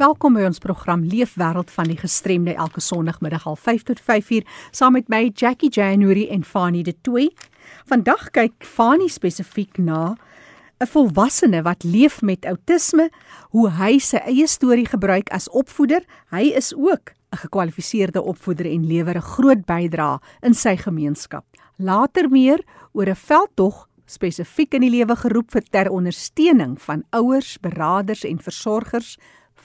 Welkom by ons program Leefwêreld van die Gestremde elke Sondagmiddag al 5 tot 5uur saam met my Jackie January en Fanie De Tooi. Vandag kyk Fanie spesifiek na 'n volwassene wat leef met outisme, hoe hy sy eie storie gebruik as opvoeder. Hy is ook 'n gekwalifiseerde opvoeder en lewer 'n groot bydrae in sy gemeenskap. Later meer oor 'n veldtog spesifiek in die lewe geroep vir ter ondersteuning van ouers, beraders en versorgers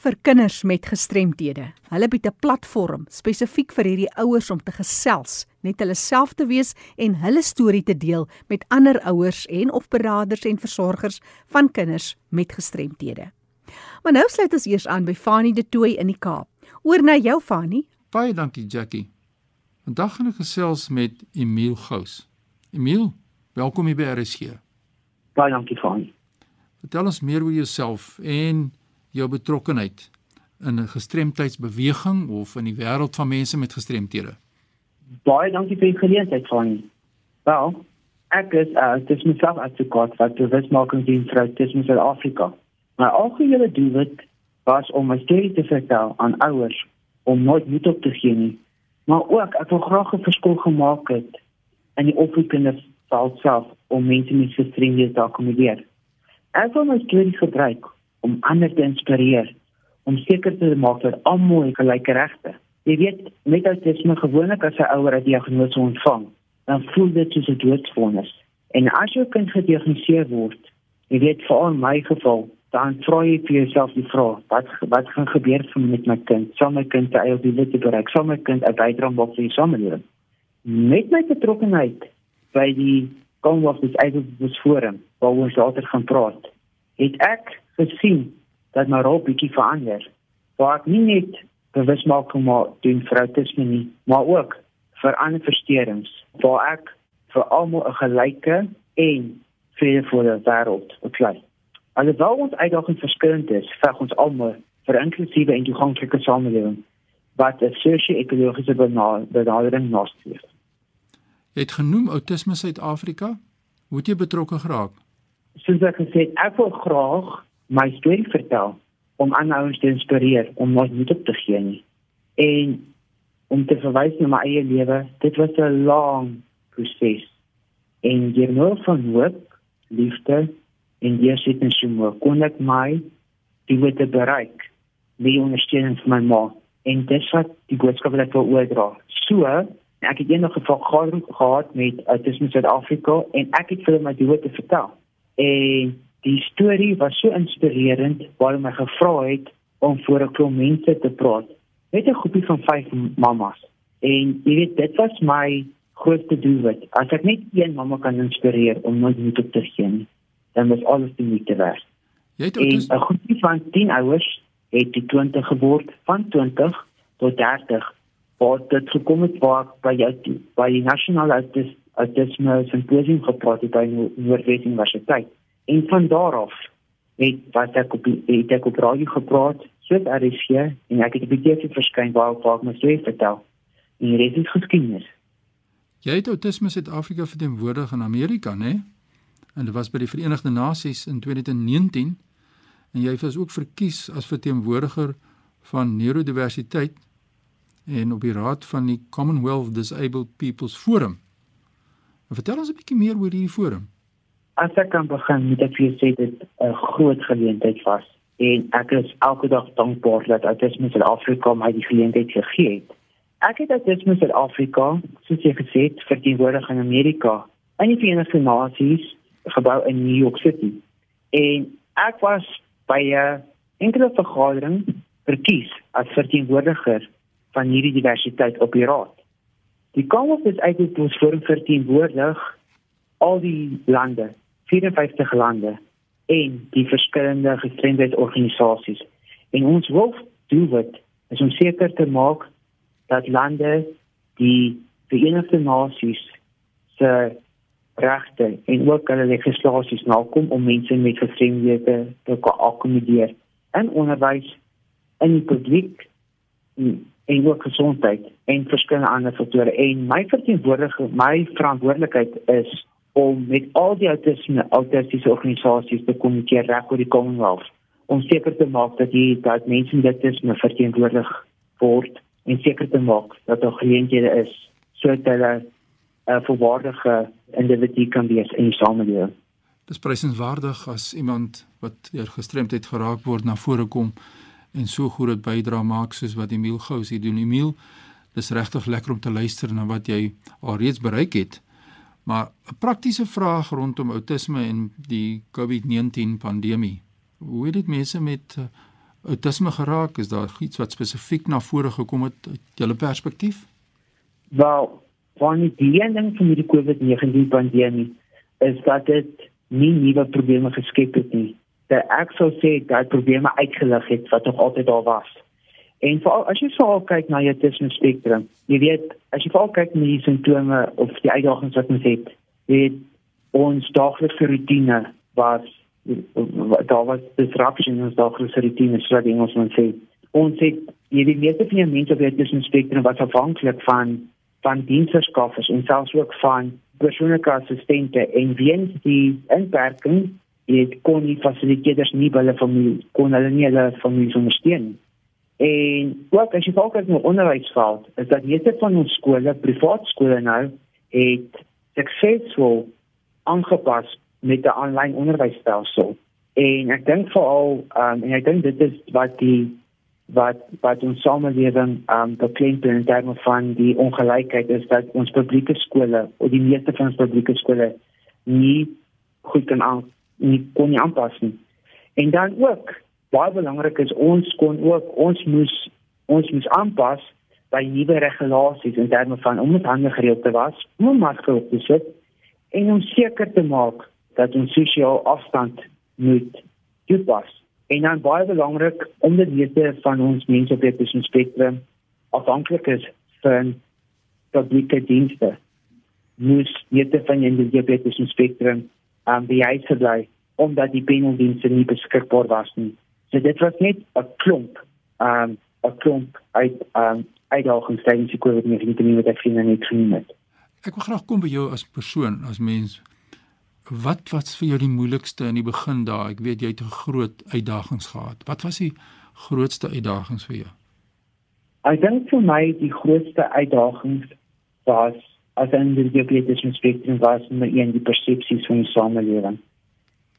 vir kinders met gestremthede. Hulle bied 'n platform spesifiek vir hierdie ouers om te gesels, net hulle self te wees en hulle storie te deel met ander ouers en of beraders en versorgers van kinders met gestremthede. Maar nou sluit ons eers aan by Fanie De Tooy in die Kaap. Oor na jou Fanie. Baie dankie Jackie. Vandag gaan ek gesels met Emile Gous. Emile, Welkom hier by RSG. Baie dankie aan. Vertel ons meer oor jouself en jou betrokkeheid in 'n gestremdheidsbeweging of in die wêreld van mense met gestremthede. Baie dankie vir die geleentheid van. Wel, ek is uh, dis myself as 'n kort wat bewus maak in die Autisme Suid-Afrika. My algehele doel was om my storie te vertel aan ouers om nooit moed op te gee nie, maar ook ek wil graag 'n verskil gemaak het in die opvoedkundige sal self om mense met gestremdhede te akkommodeer. Ek wil my storie gebruik om ander te inspireer om seker te maak dat almal gelyke regte. Jy weet, met autisme gewoonlik as 'n ouer 'n diagnose ontvang, dan voel dit soos 'n doodsvonnis. En as jou kind gediagnoseer word, jy weet veral in my geval, dan vra jy vir jouself die vraag, wat wat gaan gebeur met my kind? Sal my kind sy eie doel bereik? Sal my kind 'n bydrae maak vir die samelewing? Met my betrokkenheid by die Commonwealth Disabled Forum waar ons later gaan praat, het ek gesien dat my rol bietjie verander. Waar ek nie net bewus maak van maar doen vroutisme nie, maar ook vir ander versteurings, waar ek vir almal 'n gelyke en vredevolle wêreld beklei. Alhoewel ons uitdagings verskillend is, veg ons almal vir inklusiewe en toeganklike samelewing wat 'n sosio-ekologiese benadering nastreef. Jy het genoem Autisme Suid-Afrika. Hoe het jy betrokke geraak? Soos ek gesê het, ek wil graag my storie vertel om ander te inspireer om nooit moed op te gee nie. En om te verwys na my eie lewe, dit was 'n lang proses. En jy moet van hoop, liefde en deursettingsvermoë kon ek my die wil te bereik. Die ondersteuning van my ma en dit wat die boodskap wat ek wil oordra. So ek het eendag 'n vergadering gehad met Autisme Suid-Afrika en ek het vir hulle my doel te vertel. En die storie was so inspirerend waar hulle my gevra het om voor 'n klomp mense te praat met 'n groepie van 5 mammas. En jy weet dit was my grootste doel. As ek net een mamma kan inspireer om nooit moed op te gee, dan is alles die moeite werd. Jy het 'n groepie van 10 ouers het die 20 geword van 20 tot 30 waar dit gekom het waar by jou by die nasionale autisme simposium gepraat het by Noordwes Universiteit. En van daar af het wat ek op het ek op radio gepraat, so daar is hier en ek het 'n bietjie verskyn waar ek waar my storie vertel. En hier is geskiedenis. Jy het Autisme Suid-Afrika verteenwoordig in Amerika, né? En dit was by die Verenigde Nasies in 2019 en jy was ook verkies as verteenwoordiger van neurodiversiteit en op die raad van die Commonwealth Disabled People's Forum. En vertel ons 'n bietjie meer oor hierdie forum. As ek kan begin met ek wil sê dit 'n groot geleentheid was en ek is elke dag dankbaar dat Autisme Suid-Afrika my die geleentheid gegee het. Ek het Autisme Suid-Afrika, soos jy gesê het, vir die woorde in Amerika in die Verenigde Nasies gebou in New York City. En ek was by 'n enkele vergadering verkies as verteenwoordiger van hierdie diversiteit op die raad. Die Kamer is eintlik ons forum verteenwoordig al die lande, 54 lande en die verskillende gestremdheidsorganisasies. En ons wil doen wat is om seker te maak dat lande die Verenigde Nasies se regte en ook hulle legislasies nakom om mense met gestremdhede te akkommodeer in onderwys in die publiek en ook gesondheid en verskeie ander faktore en my verteenwoordiging my verantwoordelikheid is om met al die autisme autistiese organisasies te kommunikeer reg oor die Commonwealth om seker te maak dat die dat mense dit is me verteenwoordig word en seker te maak dat daar geleenthede is sodat hulle 'n uh, volwaardige individu kan wees in die samelewing. Dis prysenswaardig as iemand wat deur gestremdheid geraak word na vore kom en so goed dit bydra maak soos wat Emil Gous hier doen. Emil, dis regtig lekker om te luister na wat jy alreeds bereik het. Maar 'n praktiese vraag rondom outisme en die COVID-19 pandemie. Hoe het dit mense met outisme geraak? Is daar iets wat spesifiek na vore gekom het uit julle perspektief? Wel, van die ding van die COVID-19 pandemie is dat dit nie nuwe probleme geskep het nie. Dat ek sou sê dat probleme uitgelig het wat nog altyd daar was. En veral as jy sou kyk na jou autisme spektrum, jy weet, as jy veral kyk na die simptome of die uitdagings wat ons het, weet ons daaglikse rutine was daar was disruption in ons daaglikse rutine, so dat ons moet sê. Ons het hierdie meeste van die mense op die autisme spektrum was afhanklik van van diensverskaffers en selfs ook van persoonlike assistente. En weens die inperking het kon die fasiliteerders nie hulle familie kon hulle nie hulle familie ondersteun en ook as jy kyk na onderwysveld is dat meeste van ons skole privaat skole nou het suksesvol aangepas met die aanlyn onderwysstelsel en ek dink veral um, en ek dink dit is wat die wat wat ons samelewing um beklemtoon in terme van die ongelykheid is dat ons publieke skole of die meeste van ons publieke skole nie goed kan aan nie kon nie aanpas nie. En dan ook baie belangrik is ons kon ook ons moes ons moes aanpas by nuwe regulasies in terme van om met hande gereeld te was, om masker op te sit en om seker te maak dat ons sosiale afstand moet toepas. En dan baie belangrik om dit weet van ons mense op die spektrum afhanklik is van publieke dienste. Moes weet van die diabetes spektrum aan um, die huis bly omdat die pendeldienste nie beskikbaar was nie. So dit was net 'n klomp, um 'n klomp uit um uitdagings tydens die COVID-19 wat ek sien en ek sien dit. Ek wil graag kom by jou as persoon, as mens Wat was vir jou die moeilikste in die begin daar? Ek weet jy het groot uitdagings gehad. Wat was die grootste uitdagings vir jou? Ek dink vir my die grootste uitdagings was as 'n diabetes spektrum was met een die persepsies van die samelewing.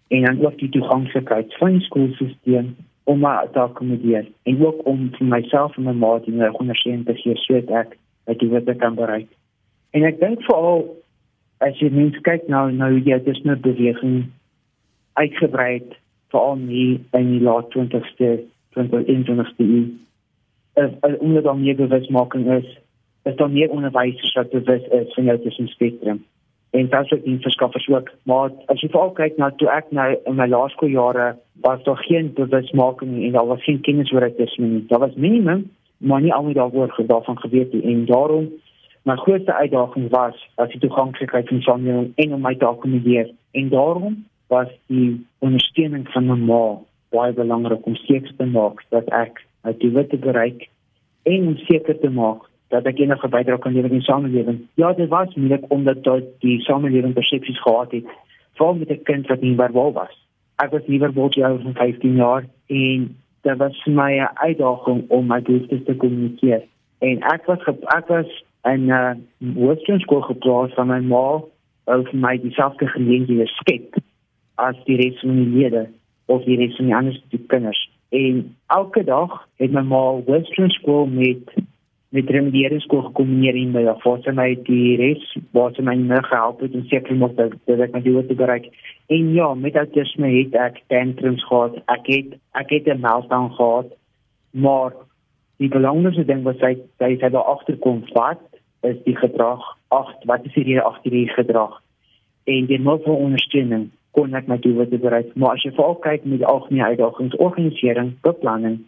En dan ook die toeganklikheid van die skoolstelsel om maar te akkommodeer en ook om vir myself en my ma die ondersteuning te gee sodat ek dit wat kan bereik. En ek dink veral as jy mens kyk nou nou jy dis nou beweging uitgebrei veral nie in die laat 20ste 20ste eeu. As onder dan meer bewusmaking is, is daar meer onderwys wat bewus is van jou tussen spektrum. En dit is ook verskaffers ook, maar as jy veral kyk na toe ek nou in my laerskooljare was daar geen bewusmaking en daar was geen kennis oor autisme nie. Daar was minimum, maar nie almal daaroor gedagvan geweet nie en daarom My grootste uitdaging was as die toeganklikheid van samelewing en om my te akkommodeer. En daarom was die ondersteuning van my ma baie belangrik om seker te maak dat ek uit die witte bereik en om seker te maak dat ek enige bydrae kan lewer in die samelewing. Ja, dit was moeilik omdat dit die samelewing persepsies gehad het van met 'n kind wat nie verbaal was. Ek was nie verbaal jy oor 15 jaar en dit was vir my 'n uitdaging om my behoeftes te kommunikeer. En ek was ek was en uh Western skool geplaas van my ma of my dieselfde geleenthede skep as die res van die lede of die res van die ander kinders. En elke dag het my ma Western skool met met remediëring skool gekombineer in my voor my die res wat my nou gehelp het om seker moet dat, dat ek my doel te bereik. En ja, met autisme het ek tantrums gehad. Ek het ek het 'n meltdown gehad. Maar die belangrikste ding was hy hy het daar agterkom wat is die gedrag ag wat is hierdie agter hierdie gedrag en die moet vir ondersteuning kon ek my doel bereik maar as jy veral kyk met die algemene uitdagings organisering beplanning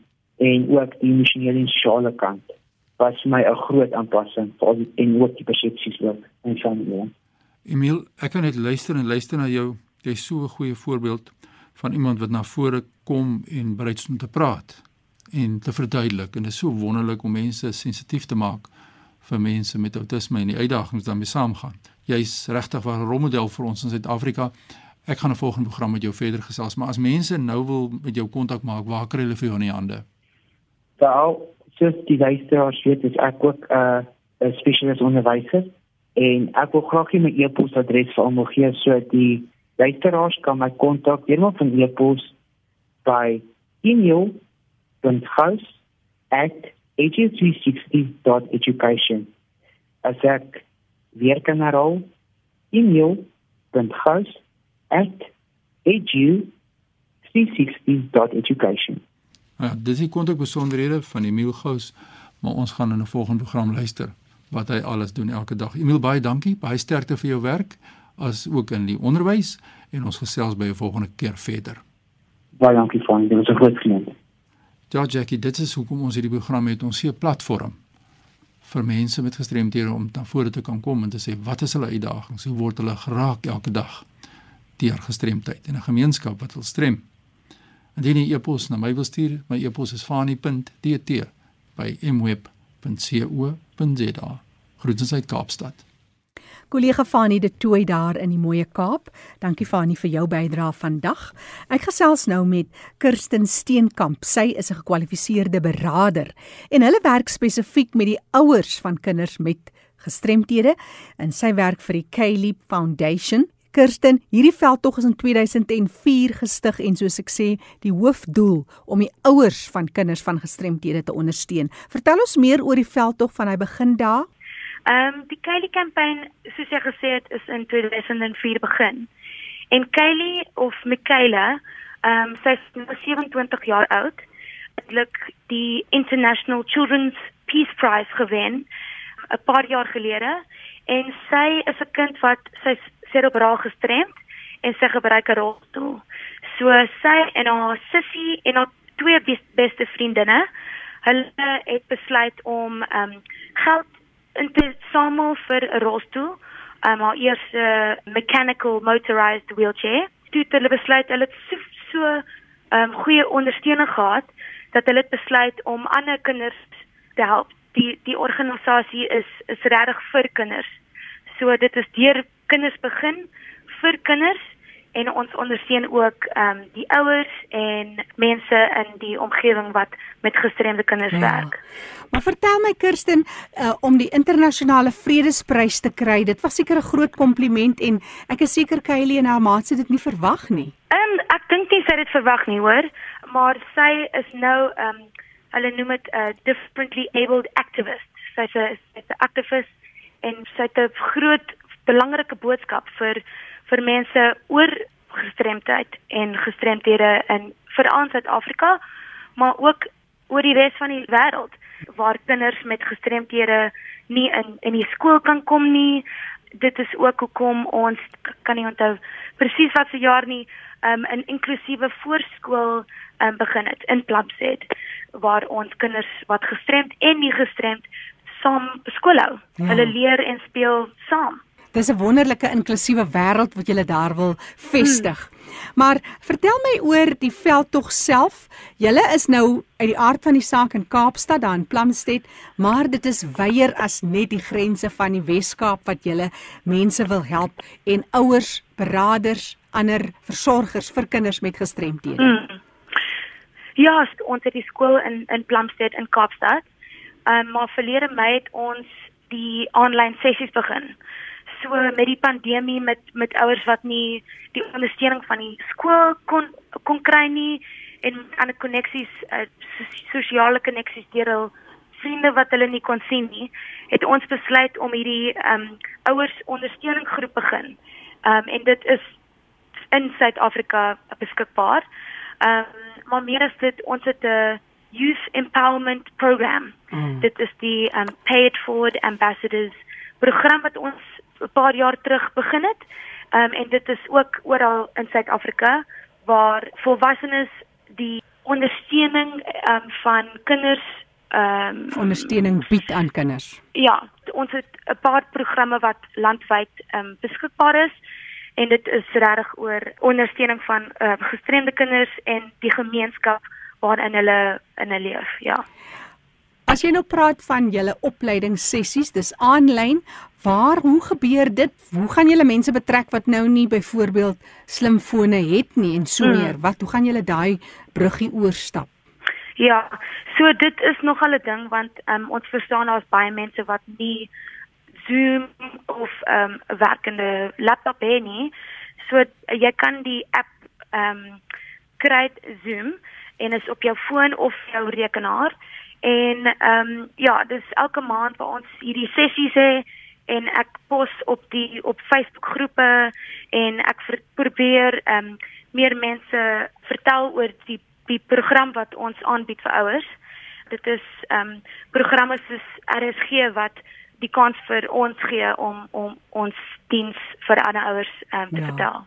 en ook die emosionele en sosiale kant was vir my 'n groot aanpassing vir die en ook die persepsies ook in samelewing Emil ek kan net luister en luister na jou jy's so 'n goeie voorbeeld van iemand wat na vore kom en bereid is om te praat en te verduidelik en dit is so wonderlik om mense sensitief te maak vir mense met outisme en die uitdagings daarmee saamgaan. Jy's regtig 'n rolmodel vir ons in Suid-Afrika. Ek gaan 'n volgende program met jou verder gesels, maar as mense nou wil met jou kontak maak, waar kry hulle vir jou in die hande? Wel, soos die luisteraars weet, is ek ook 'n uh, spesialis onderwyser en ek wil graag my e-posadres vir almal gee sodat die luisteraars kan my kontak deur my van e-pos by email.house@ag360.education. As ek weer kan herhaal, email.house@ag360.education. Ja, dis die kontak besonderhede van Emil Gous, maar ons gaan in 'n volgende program luister wat hy alles doen elke dag. Emil, baie dankie. Baie sterkte vir jou werk as ook in die onderwys en ons gesels by 'n volgende keer verder. Baie dankie vir dit. Dit was 'n groot genoeg. Ja, Jackie, dit is hoekom ons hierdie program het. Ons sien 'n platform vir mense met gestremdhede om na vore te kan kom en te sê wat is hulle uitdagings? Hoe word hulle geraak elke dag deur gestremdheid in 'n gemeenskap wat wil strem? Indien jy e-pos na my wil stuur, my e-pos is fani.dt@mweb.co.za. Groetens uit Kaapstad. Kollega Fanie de Tooi daar in die Mooie Kaap. Dankie Fanie vir jou bydrae vandag. Ek gesels nou met Kirsten Steenkamp. Sy is 'n gekwalifiseerde beraader en hulle werk spesifiek met die ouers van kinders met gestremthede en sy werk vir die Kaylee Foundation. Kirsten, hierdie veldtog is in 2004 gestig en soos ek sê, die hoofdoel om die ouers van kinders van gestremthede te ondersteun. Vertel ons meer oor die veldtog van hy begin daar. Ehm um, die Kylie kampanje soos jy gesê het is in 2004 begin. En Kylie of Michaela, ehm um, sy is nou 27 jaar oud, het die International Children's Peace Prize gewen 'n paar jaar gelede en sy is 'n kind wat sy serebraal gestremd en sy gebruik 'n rolstoel. So sy en haar sussie en haar twee beste vriendinne, hulle het besluit om ehm um, geld in te samel vir 'n rolstoel, um, haar eerste mechanical motorized wheelchair. Toe het hulle besluit hulle het so so um, goeie ondersteuning gehad dat hulle het besluit om ander kinders te help. Die die organisasie is is regtig vir kinders. So dit is deur kinders begin vir kinders en ons ondersteun ook ehm um, die ouers en mense in die omgewing wat met gestremde kinders ja. werk. Maar vertel my Kirsten uh, om die internasionale vredesprys te kry. Dit was seker 'n groot kompliment en ek is seker Kylie en haar maats het dit nie verwag nie. Ehm um, ek dink nie sy het dit verwag nie hoor, maar sy is nou ehm um, hulle noem dit 'n uh, differently abled activist. Sy's 'n sy's 'n aktivis en sy het 'n groot belangrike boodskap vir vir mense oor gestremdheid en gestremdhede in veral in Suid-Afrika, maar ook oor die res van die wêreld waar kinders met gestremdhede nie in in die skool kan kom nie. Dit is ook hoekom ons kan nie onthou presies wat se jaar nie um, 'n inklusiewe voorskool um, begin het in Plumstead waar ons kinders wat gestremd en nie gestremd saam skool hou. Ja. Hulle leer en speel saam. Dis 'n wonderlike inklusiewe wêreld wat jy daar wil vestig. Hmm. Maar vertel my oor die veldtog self. Julle is nou uit die aard van die saak in Kaapstad daar in Plumstead, maar dit is wyeer as net die grense van die Wes-Kaap wat julle mense wil help en ouers, beraders, ander versorgers vir kinders met gestremthede. Hmm. Ja, ons het die skool in in Plumstead in Kaapstad. Ehm um, maar verlede Mei het ons die aanlyn sessies begin so met die pandemie met met ouers wat nie die ondersteuning van die skool kon kon kry nie en ander koneksies uh, sosiale koneksies deur hul vriende wat hulle nie kon sien nie het ons besluit om hierdie um ouers ondersteuningsgroep begin. Um en dit is in Suid-Afrika beskikbaar. Um maar meer as dit ons het 'n youth empowerment program. Mm. Dit is die um pay it forward ambassadors program wat ons 'n paar jaar terug begin het. Ehm um, en dit is ook oral in Suid-Afrika waar volwassenes die ondersteuning ehm um, van kinders ehm um, ondersteuning bied aan kinders. Ja, ons het 'n paar programme wat landwyd ehm um, beskikbaar is en dit is regtig oor ondersteuning van uh, gestremde kinders en die gemeenskap waarin hulle in hulle leef, ja. As jy nou praat van julle opleidingssessies, dis aanlyn. Waar hoe gebeur dit? Hoe gaan julle mense betrek wat nou nie byvoorbeeld slimfone het nie en so meer? Hmm. Wat hoe gaan julle daai bruggie oorstap? Ja, so dit is nogal 'n ding want um, ons verstaan daar's baie mense wat nie Zoom of 'n um, werkende laptop het nie. So jy kan die app ehm um, kry Zoom en is op jou foon of jou rekenaar en ehm um, ja, dis elke maand waar ons hierdie sessies het en ek pos op die op Facebook groepe en ek probeer ehm um, meer mense vertel oor die die program wat ons aanbied vir ouers. Dit is ehm um, programme soos RSG wat die kans vir ons gee om om ons diens vir ander ouers um, te ja. vertel.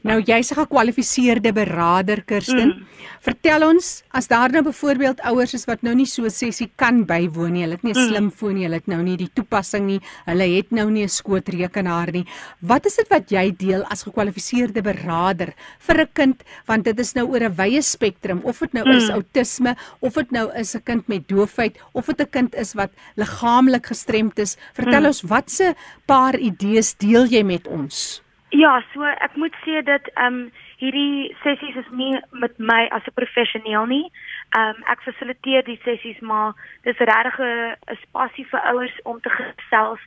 Nou jy's 'n gekwalifiseerde beraader Kirsten. Mm. Vertel ons as daar nou byvoorbeeld ouers is wat nou nie so 'n sessie kan bywoon nie. Hulle het nie 'n mm. slimfoon nie, hulle het nou nie die toepassing nie. Hulle het nou nie 'n skootrekenaar nie. Wat is dit wat jy deel as gekwalifiseerde beraader vir 'n kind want dit is nou oor 'n wye spektrum of dit nou mm. is outisme of dit nou is 'n kind met doofheid of dit 'n kind is wat liggaamlik gestremd is. Vertel mm. ons watse paar idees deel jy met ons? Ja, so ek moet sê dat ehm um, hierdie sessies is nie met my as 'n professioneel nie. Ehm um, ek fasiliteer die sessies maar dis regtig 'n spasie vir ouers om te gesels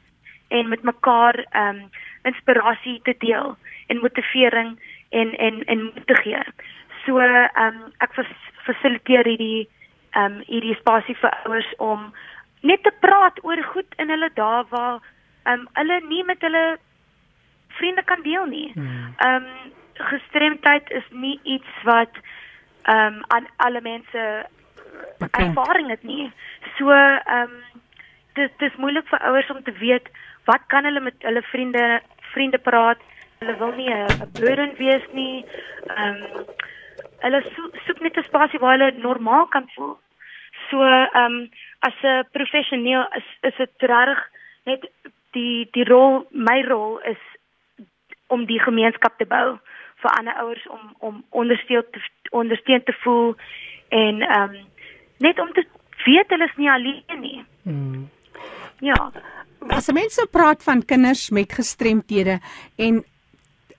en met mekaar ehm um, inspirasie te deel en motivering en en en te gee. So ehm um, ek fasiliteer hierdie ehm um, hierdie spasie vir ouers om net te praat oor goed in hulle dae waar ehm um, hulle nie met hulle vriende kan deel nie. Hmm. Ehm um, gestremdheid is nie iets wat ehm um, aan alle mense ervaring het nie. So ehm um, dit dis moeilik vir ouers om te weet wat kan hulle met hulle vriende vriende praat. Hulle wil nie 'n burden wees nie. Ehm um, hulle soek, soek net 'n spasie waar hulle normaal kan voel. So ehm um, as 'n professioneel is is dit reg net die die rol my rol is om die gemeenskap te bou vir ander ouers om om ondersteun te ondersteun te voel en ehm um, net om te weet hulle is nie alleen nie. Hmm. Ja. As mense praat van kinders met gestremthede en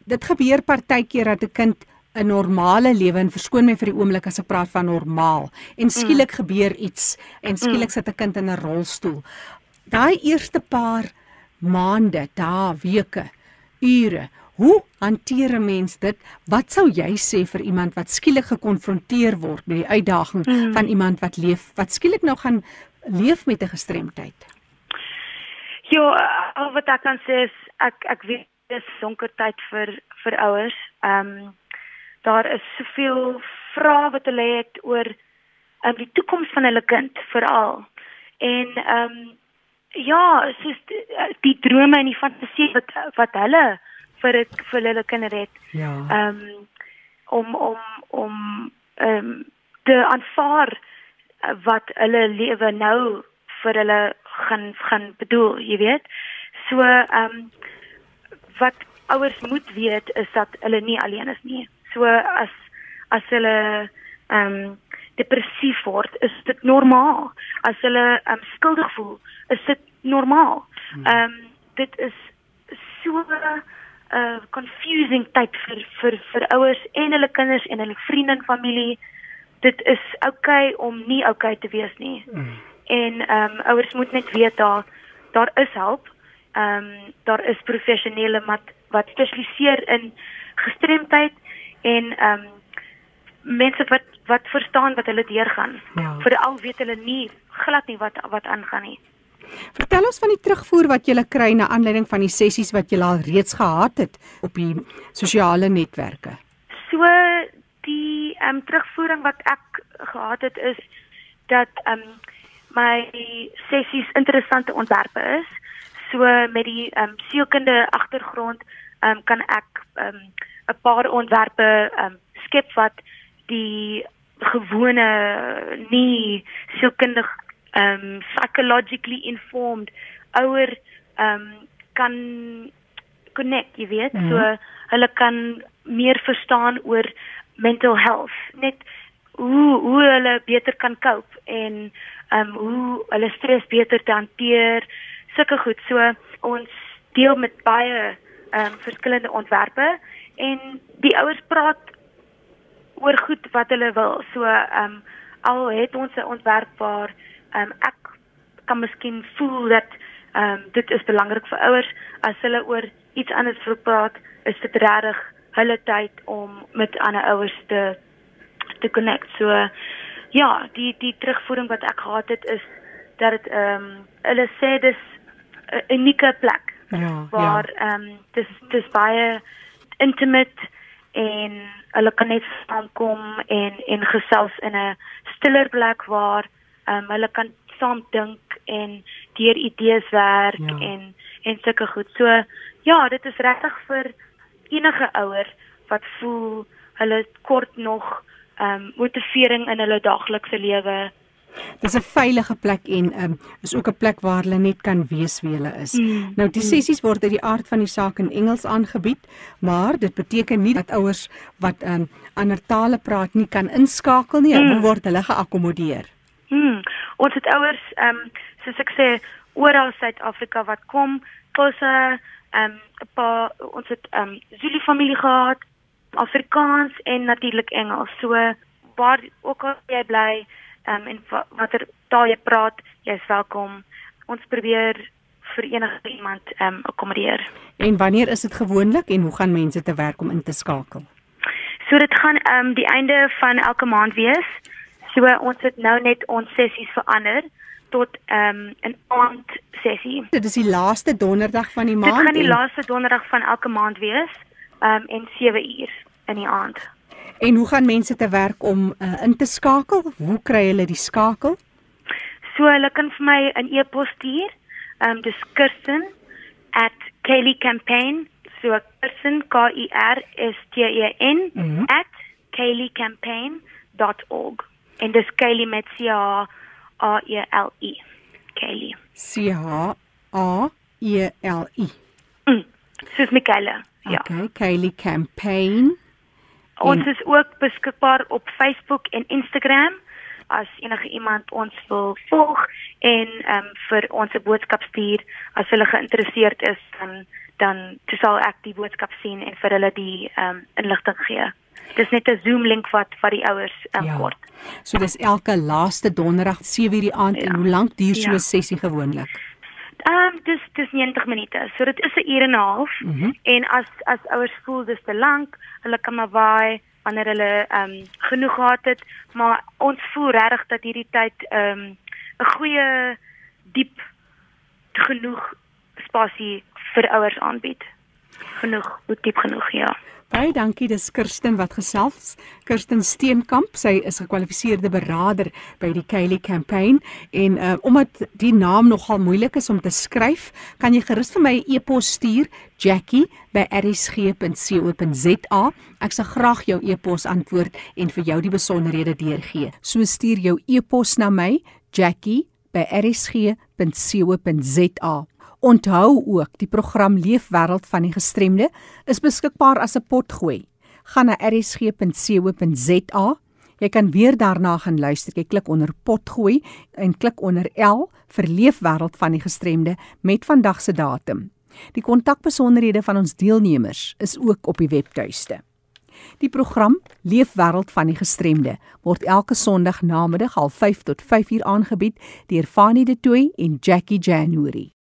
dit gebeur partykeer dat 'n kind 'n normale lewe en verskoon my vir die oomblik as ek praat van normaal en skielik mm. gebeur iets en skielik mm. sit 'n kind in 'n rolstoel. Daai eerste paar maande, dae, weke, ure Hoe hanteer 'n mens dit? Wat sou jy sê vir iemand wat skielik gekonfronteer word met die uitdaging mm. van iemand wat leef wat skielik nou gaan leef met 'n gestremdheid? Ja, al wat ek kan sê is ek ek weet dis donker tyd vir vir ouers. Ehm um, daar is soveel vrae wat hulle het oor um, die toekoms van hulle kind veral. En ehm um, ja, soos die, die drome en die fantasie wat wat hulle vir het, vir hulle kinders het. Ja. Ehm um, om om om ehm um, te aanvaar wat hulle lewe nou vir hulle gaan gaan bedoel, jy weet. So ehm um, wat ouers moet weet is dat hulle nie alleen is nie. So as as hulle ehm um, depressief word, is dit normaal. As hulle ehm um, skuldig voel, is dit normaal. Hmm. Ehm um, dit is so uh, confusing tyd vir vir vir ouers en hulle kinders en hulle vriende en familie. Dit is oukei okay om nie oukei okay te wees nie. Mm. En ehm um, ouers moet net weet daar daar is hulp. Ehm um, daar is professionele wat wat spesialiseer in gestremdheid en ehm um, mense wat wat verstaan wat hulle deurgaan. Ja. Veral weet hulle nie glad nie wat wat aangaan nie. Vertel ons van die terugvoer wat jy kry na aanleiding van die sessies wat jy al reeds gehad het op die sosiale netwerke. So die ehm um, terugvoering wat ek gehad het is dat ehm um, my sessies interessante ontwerpe is. So met die ehm um, sielkunde agtergrond ehm um, kan ek ehm um, 'n paar ontwerpe ehm um, skep wat die gewone nie sielkundige um psychologically informed ouer um kan connect, jy weet. Mm -hmm. So hulle kan meer verstaan oor mental health. Net hoe hoe hulle beter kan cope en um, hoe hulle stres beter te hanteer. Sulke goed. So ons deel met baie um, verskillende ontwerpe en die ouers praat oor goed wat hulle wil. So um, al het ons 'n ontwerp waar um, ek kan miskien voel dat ehm um, dit is belangrik vir ouers as hulle oor iets anders wil praat, is dit regtig hulle tyd om met ander ouers te te connect. So ja, die die terugvoering wat ek gehad het is dat dit ehm um, hulle sê dis 'n unieke plek. Ja, waar ehm ja. um, dis dis baie intimate en hulle kan net aankom en en gesels in 'n stiller plek waar ehm um, hulle kan saam dink en deur idees werk ja. en en sulke goed. So ja, dit is regtig vir enige ouer wat voel hulle kort nog ehm um, motivering in hulle daaglikse lewe. Dis 'n veilige plek en um, is ook 'n plek waar hulle net kan wees wie hulle is. Mm. Nou die sessies word uit die aard van die saak in Engels aangebied, maar dit beteken nie dat ouers wat um, ander tale praat nie kan inskakel nie, mm. word hulle geakkommodeer. Mm. Ons het ouers ehm um, soos ek sê oral Suid-Afrika wat kom, kosse ehm um, 'n paar ons het ehm um, Zulu familie gehad, Afrikaans en natuurlik Engels. So waar ook al jy bly, ehm um, en watter taal jy praat, jy's welkom. Ons probeer vir enige iemand ehm um, akkommodeer. En wanneer is dit gewoonlik en hoe gaan mense te werk om in te skakel? So dit gaan ehm um, die einde van elke maand wees. So ons het nou net ons sessies verander tot ehm um, 'n aand sessie. Dit is die laaste donderdag van die maand. Dit gaan die en... laaste donderdag van elke maand wees. Ehm um, en 7 uur in die aand. En hoe gaan mense te werk om uh, in te skakel? Hoe kry hulle die skakel? So hulle kan vir my 'n e-pos stuur. Ehm um, dis kirsten@kayleecampaign. So kirsten k i r s t e n mm -hmm. @kayleecampaign.org. En dis Kaylee met C H A E L E. Kaylee. C H A E L E. Mm. Soos Michaela. Ja. Okay, Kaylee campaign. Ons is ook beskikbaar op Facebook en Instagram as enige iemand ons wil volg en ehm um, vir ons 'n boodskap stuur as hulle geïnteresseerd is dan dan sal ek die boodskap sien en vir hulle die ehm um, inligting gee. Dis net 'n Zoom link wat wat die ouers um, ja. kort. So dis elke laaste donderdag 7:00 die aand ja. en hoe lank duur so 'n ja. sessie gewoonlik? Ehm um, dis dis 90 minute. So dit is 'n uur en 'n half mm -hmm. en as as ouers voel dis te lank, hulle kan maar waai wanneer hulle ehm um, genoeg gehad het, maar ons voel regtig dat hierdie tyd ehm um, 'n goeie diep genoeg spasie vir ouers aanbied. Genoeg, diep genoeg, ja. Baie dankie, dis Kirsten wat gesels. Kirsten Steenkamp, sy is gekwalifiseerde beraader by die Kaylee campaign en uh, omdat die naam nogal moeilik is om te skryf, kan jy gerus vir my 'n e e-pos stuur, Jackie@rsg.co.za. Ek sal graag jou e-pos antwoord en vir jou die besonderhede deurgee. So stuur jou e-pos na my, Jackie@rsg.co.za. Onthou ook, die program Leefwêreld van die Gestremde is beskikbaar as 'n potgooi. Gaan na rsg.co.za. Jy kan weer daarna gaan luister. Jy klik onder potgooi en klik onder L vir Leefwêreld van die Gestremde met vandag se datum. Die kontakbesonderhede van ons deelnemers is ook op die webtuiste. Die program Leefwêreld van die Gestremde word elke Sondag namiddag 05:30 tot 5:00 aangebied deur Fanie De Tooy en Jackie January.